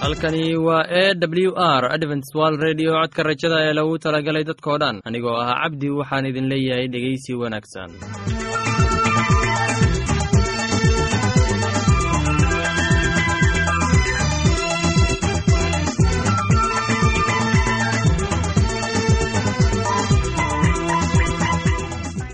halkani waa e w r adventswal redio codka rajada ee lagu talagalay dadkoo dhan. Anigoo ah cabdi waxaan idin leeyahay dhegeysi wanaagsan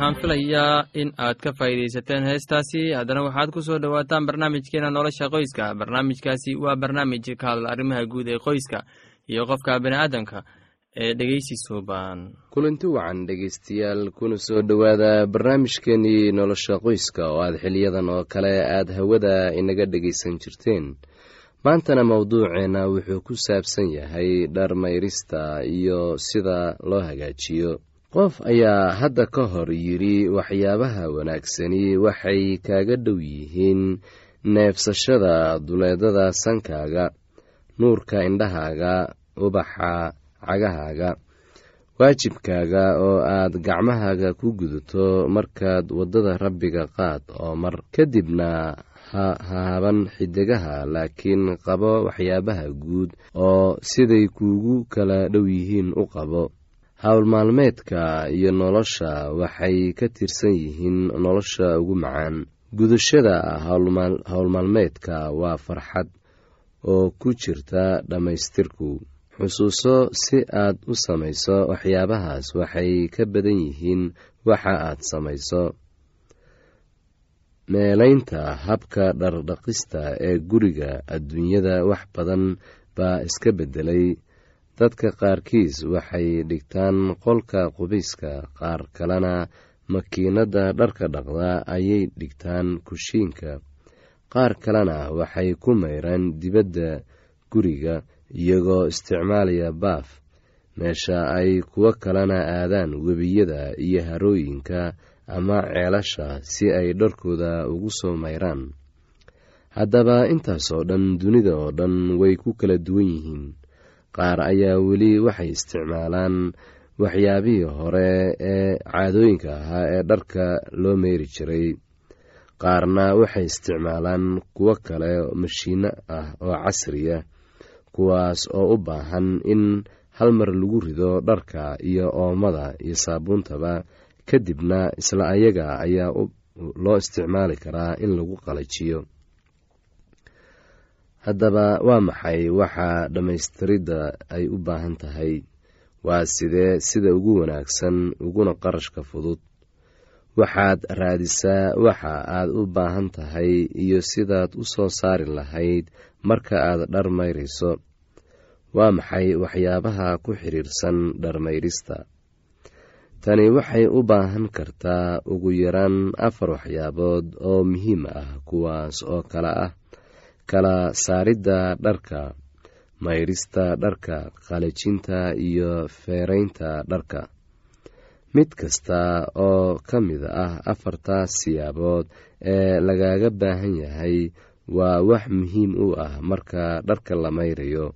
waxaan filayaa in aad ka faa'iidaysateen heestaasi. Haddana waxaad ku soo dhowaataan barnaamijkeena nolosha qoyska. Barnaamijkaasi waa barnaamij ka hadla arrimaha guud ee qoyska iyo qofka bini'aadamka ee dhegeysi suuban kulanti wacan dhegaystayaal kuna soo dhowaada barnaamijkeenii nolosha qoyska oo aad xiliyadan oo kale aad hawada inaga dhegaysan jirteen. Maantana mowduuceenna wuxuu ku saabsan yahay dharmayrista iyo sida loo hagaajiyo qof ayaa hadda ka hor yidhi waxyaabaha wanaagsani waxay kaaga dhow yihiin neefsashada duleedada sankaaga nuurka indhahaaga ubaxa cagahaaga waajibkaaga oo aad gacmahaaga ku gudato markaad waddada rabbiga qaad oo mar. Kadibna ha haaban xidigaha laakiin qabo waxyaabaha guud oo siday kuugu kala dhow yihiin u qabo howlmaalmeedka iyo nolosha waxay ka tirsan yihiin nolosha ugu macaan. Gudashada howlmaalmeedka waa farxad oo ku jirta dhammaystirku. Xusuuso si aad u samayso waxyaabahaas waxay ka badan yihiin waxa aad samayso meelaynta habka dhardhaqista ee guriga adduunyada wax badan baa iska beddelay dadka qaarkiis waxay dhigtaan qolka qubayska qaar kalena makiinadda dharka dhaqda ayay dhigtaan kushiinka. Qaar kalena waxay ku mayraan dibadda guriga iyagoo isticmaalaya baaf. Meesha ay kuwo kalena aadaan webiyada iyo harooyinka ama ceelasha si ay dharkooda ugu soo mayraan haddaba intaasoo dhan dunida oo dhan way ku kala duwan yihiin qaar ayaa weli waxay isticmaalaan waxyaabihii hore ee caadooyinka ahaa ee dharka loo meyri jiray. Qaarna waxay isticmaalaan kuwo kale mashiino ah oo casriya kuwaas oo u baahan in hal mar lagu rido dharka iyo oomada iyo saabuuntaba kadibna isla ayaga ayaa loo isticmaali karaa in lagu qalajiyo haddaba waa maxay waxa dhammaystiridda ay u baahan tahay? Waa sidee sida ugu wanaagsan uguna qarashka fudud. Waxaad raadisaa waxa aad u baahan tahay iyo sidaad u soo saari lahayd marka aad dhar mayrayso waa maxay waxyaabaha ku xidhiirsan dharmayrista? Tani waxay u baahan kartaa ugu yaraan afar waxyaabood oo muhiim ah kuwaas oo kale ah kala saaridda dharka mayrista dharka qalajinta iyo feeraynta dharka. Mid kasta oo ka mid ah afartaas siyaabood ee lagaga baahan yahay waa wax muhiim u ah marka dharka la mayrayo.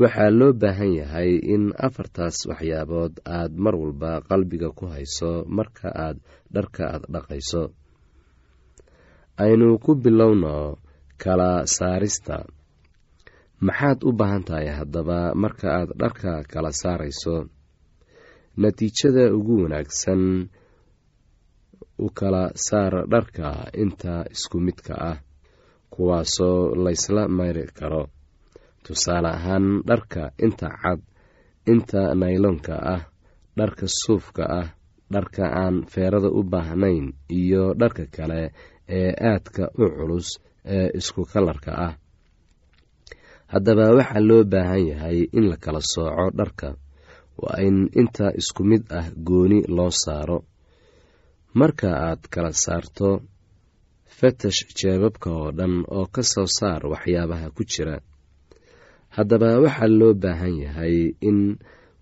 Waxaa loo baahan yahay in afartaas waxyaabood aad mar walba qalbiga ku hayso marka aad dharka aad dhaqayso. Aynu ku bilowno kala saarista. Maxaad u baahan tahay haddaba marka aad dharka kala saarayso? Natiijada ugu wanaagsan u kala saar dharka inta isku midka ah kuwaasoo laysla mayri karo. Tusaale ahaan dharka inta cad inta nayloonka ah dharka suufka ah dharka aan feerada u baahnayn iyo dharka kale ee aadka u culus ee isku kalarka ah. Haddaba waxaa loo baahan yahay in la kala sooco dharka. Waa in inta isku mid ah gooni loo saaro. Marka aad kala saarto fatash jeebabka oo dhan oo ka soo saar waxyaabaha ku jira. Haddaba waxaa loo baahan yahay in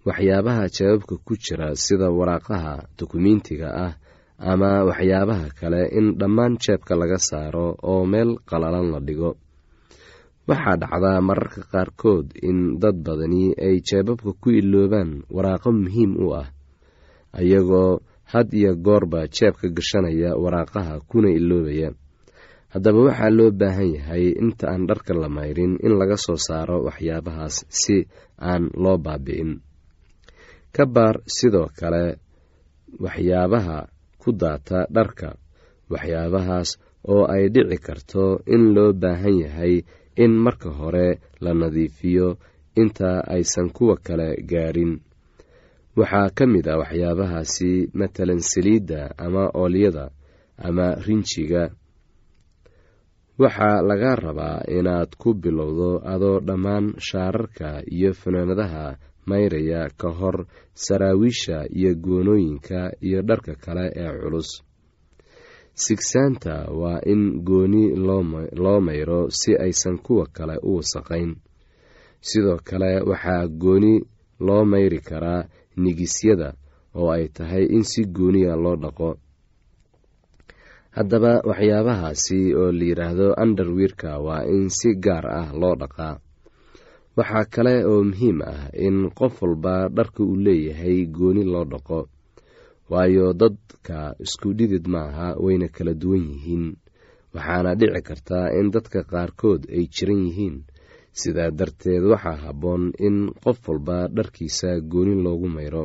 waxyaabaha jeebabka ku jira sida waraaqaha dukumiintiga ah ama waxyaabaha kale in dhammaan jeebka laga saaro oo meel qalalan la dhigo. Waxaa dhacdaa mararka qaarkood in dad badani ay jeebabka ku iloobaan waraaqo muhiim u ah ayagoo had iyo goorba jeebka gashanaya waraaqaha kuna iloobaya haddaba waxaa loo baahan yahay inta aan dharka la mayrin in laga soo saaro waxyaabahaas si aan loo baabi'in. Ka baar sidoo kale waxyaabaha ku daata dharka. Waxyaabahaas oo ay dhici karto in loo baahan yahay in marka hore la nadiifiyo inta aysan kuwa kale gaadhin waxaa ka mid ah waxyaabahaasi matalan saliidda ama oolyada ama rinjiga waxaa laga rabaa inaad ku bilowdo adoo dhammaan shaararka iyo fanaanadaha mayraya ka hor saraawiisha iyo goonooyinka iyo dharka kale ee culus. Sigsaanta waa in gooni loo mayro si aysan kuwa kale u wasaqayn. Sidoo kale waxaa gooni loo mayri karaa nigisyada oo ay tahay in si gooniya loo dhaqo. Haddaba waxyaabahaasi oo la yidhaahdo underwiirka waa in si gaar ah loo dhaqaa waxaa kale oo muhiim ah in qof walba dharka uu leeyahay gooni loo dhaqo waayo dadka isku dhidid maaha wayna kala duwan yihiin. Waxaana dhici kartaa in dadka qaarkood ay jiran yihiin. Sidaa darteed waxaa habboon in qof walba dharkiisa gooni loogu mayro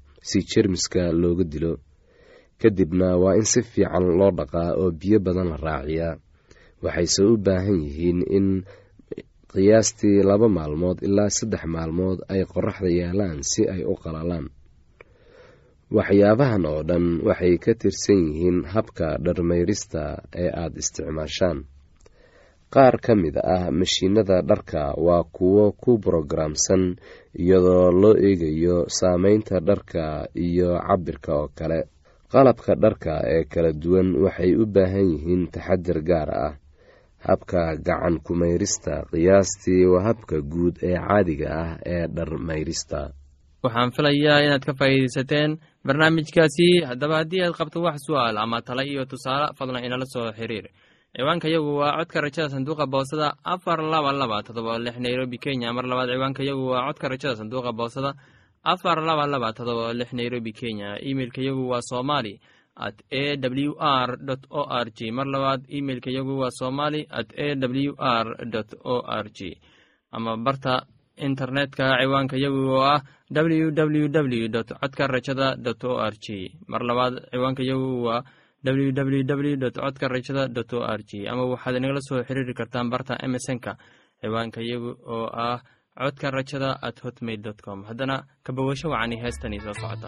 si jermiska looga dilo. Kadibna waa in si fiican loo dhaqaa oo biyo badan la raaciyaa. Waxayse u baahan yihiin in qiyaastii laba maalmood ilaa saddex maalmood ay qoraxda yaalaan si ay u qalalaan. Waxyaabahan oo dhan waxay ka tirsan yihiin habka dharmayrista ee aada isticmaashaan qaar ka mid ah mashiinada dharka waa kuwo ku brogaraamsan iyadoo loo eegayo saameynta dharka iyo cabirka oo kale. Qalabka dharka ee kala duwan waxay u baahan yihiin taxadir gaar ah. Habka gacan kumayrista qiyaastii waa habka guud ee caadiga ah ee dharmayrista. Waxaan filayaa inaad ka faa'iidaysateen barnaamijkaasi. Haddaba haddii aad qabto wax su'aal ama tala iyo tusaale fadlan inala soo xiriir ciwaanka yagu waa codka rajada sanduuqa boosada afar laba laba todoba lix nairobi kenya. Mar labaad ciwaanka yagu waa codka rajada sanduuqa boosada afar laba laba todoba lix nairobi kenya. Imeilka yagu waa somali at a w r o r g. Mar labaad imeilka yagu waa somali at a w r o r g. Ama barta internetka ciwaanka yagu oo ah w w w dot codka rajada o r g. Mar labaad ciwaanka yagu waa w w w dot codka rajada dot o r g ama waxaad inagala soo xiriiri kartaan barta emesonka ciwaanka yagu oo ah codka rajada at hotmail com. Haddana kabawasho wacani heestani soo socota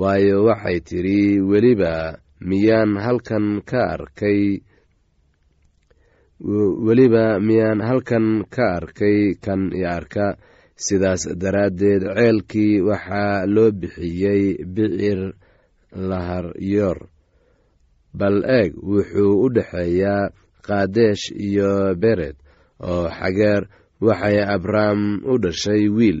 waayo waxay tidhi weliba miyaan halkan ka arkay? Weliba miyaan halkan ka arkay kan i arka. Sidaas daraaddeed ceelkii waxaa loo bixiyey bicir laharyoor bal eeg wuxuu u dhexeeyaa kaadesh iyo bered oo xageer waxay abrahm u dhashay wiil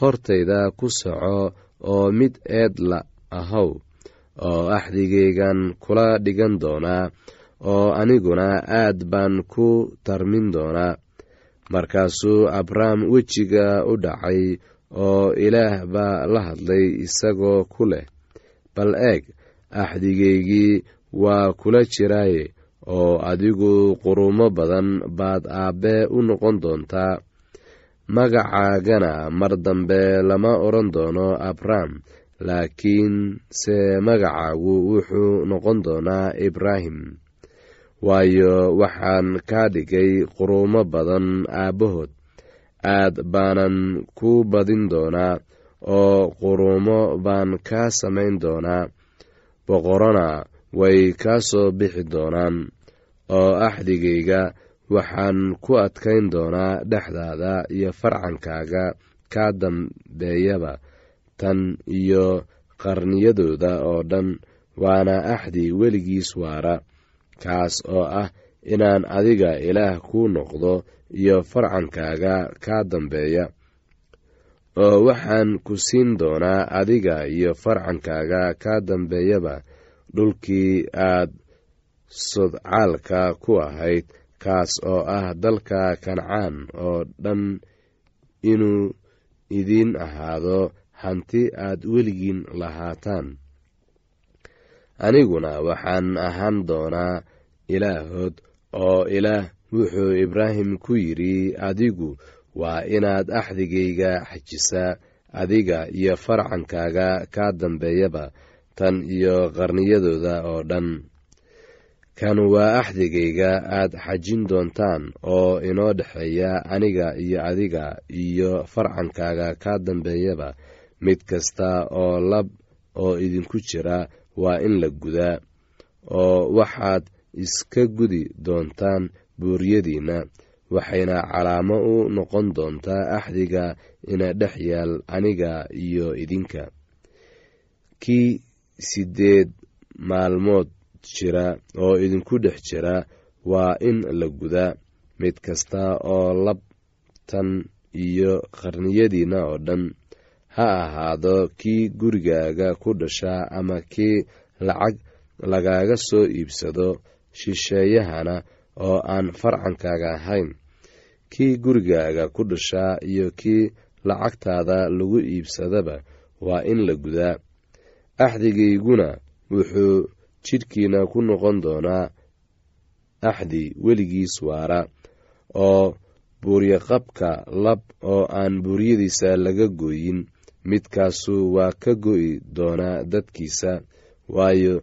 hortayda ku soco oo mid eed la ahow oo axdigaygan kula dhigan doonaa oo aniguna aad baan ku tarmin doonaa markaasuu abram wejiga u dhacay oo ilaah baa la hadlay isagoo ku leh bal eeg axdigaygii waa kula jiraaye oo adigu qurumo badan baad aabbe u noqon doontaa magacaagana mar dambe lama odhan doono abram laakiin se magacaagu wuxuu noqon doonaa ibraahim. Waayo waxaan kaa dhigay qurumo badan aabbahood. Aad baanan ku badin doonaa oo qurumo baan kaa samayn doonaa. Boqorona way kaa soo bixi doonaan oo axdigayga waxaan ku adkayn doonaa dhexdaada iyo farcankaaga kaa dambeeyaba tan iyo qarniyadooda oo dhan waana axdi weligiis waara kaas oo ah inaan adiga ilaah kuu noqdo iyo farcankaaga kaa dambeeya. Oo waxaan ku siin doonaa adiga iyo farcankaaga kaa dambeeyaba dhulkii aad sodcaalka ku ahayd kaas oo ah dalka kancaan oo dhan inuu idiin ahaado hanti aad weligiin lahaataan. Aniguna waxaan ahaan doonaa ilaahood oo ilaah wuxuu ibraahim ku yidhi adigu waa inaad axdigayga xajisaa adiga iyo farcankaaga kaa dambeeyaba tan iyo qarniyadooda oo dhan kan waa axdigayga aad xajin doontaan oo inoo dhexeeya aniga iyo adiga iyo farcankaaga kaa dambeeyaba. Mid kasta oo lab oo idinku jira waa in la gudaa oo waxaad iska gudi doontaan buuryadiinna waxayna calaamo u noqon doontaa axdiga ina dhex yaal aniga iyo idinka. Kii sideed maalmood jira oo idinku dhex jira waa in la gudaa mid kasta oo labtan iyo qarniyadiina oo dhan. Ha ahaado kii gurigaaga ku dhashaa ama kii lacag lagaaga soo iibsado shisheeyahana oo aan farcankaaga ahayn. Kii gurigaaga ku dhashaa iyo kii lacagtaada lagu iibsadaba waa in la gudaa axdigayguna wuxuu jidhkiina ku noqon doonaa axdi weligiis waara oo buuryaqabka lab oo aan buuryadiisa laga gooyin midkaasu waa ka go'i doonaa dadkiisa waayo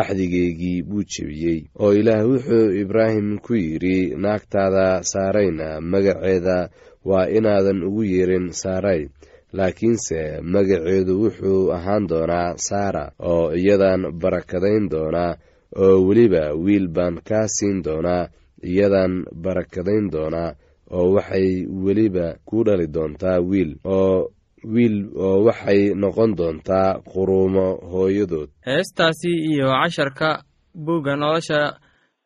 axdigeygii buu jebiyey oo ilaah wuxuu ibraahim ku yidhi naagtaada saarayna magaceeda waa inaadan ugu yeerin saaray laakiinse magaceedu wuxuu ahaan doonaa saara oo iyadan barakadayn doonaa oo weliba wiil baan kaa siin doonaa iyadan barakadayn doonaa oo waxay weliba ku dhali doontaa wiil oo wiil oo waxay noqon doontaa quruumo hooyadood. Heestaasi iyo casharka buugga nolosha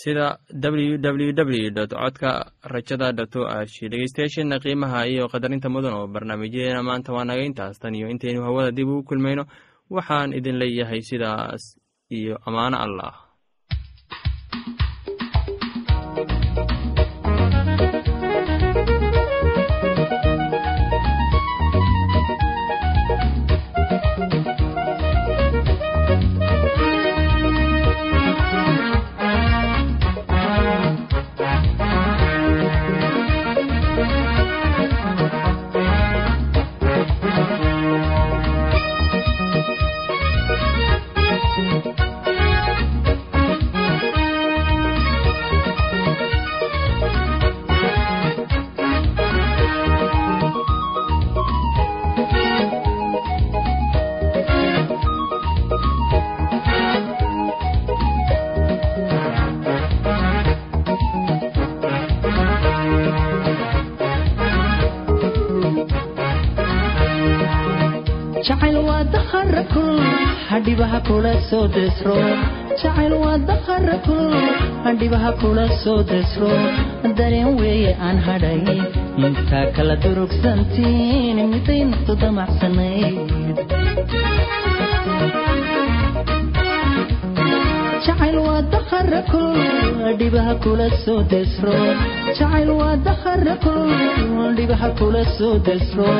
sida ww w dot codka rajada dot o r dhegeystayaasheena qiimaha iyo qadarinta mudan oo barnaamijyadeena maanta waa naga intaas. Tan iyo intaynu hawada dib ugu kulmayno waxaan idin leeyahay sidaas iyo ammaano allah jacayl waa dakhara kul hadhibaha kula soo desro jacayl waa dakhara kul hadhibaha kula soo desro dareen weeye aan hadhay intaa kala durugsantiin miday naftu damacsanayd jacayl waa dakhara kul dhibaha kula soo desro jacayl waa dakhara kul dhibaha kula soo desro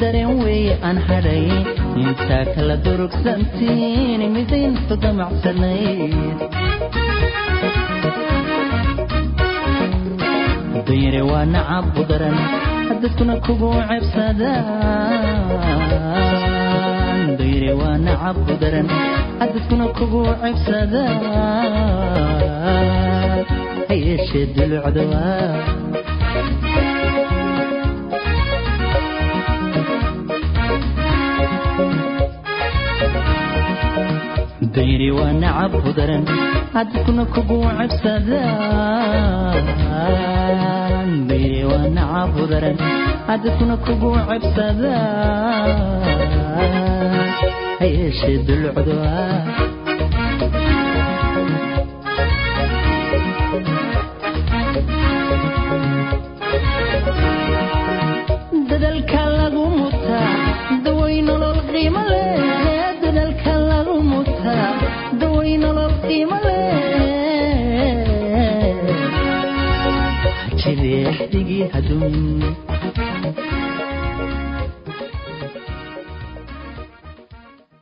dareen weeye aan hadhay intaa kala durugsantiin miday naftu damacsanayd dayre waa nacab u daran dadkuna kugu cebsadaan dayre waa nacab u daran dadkuna kugu cebsadaan ha yeeshee dayri waa nacab u daran dadkuna kugu cebsadaan dayri waa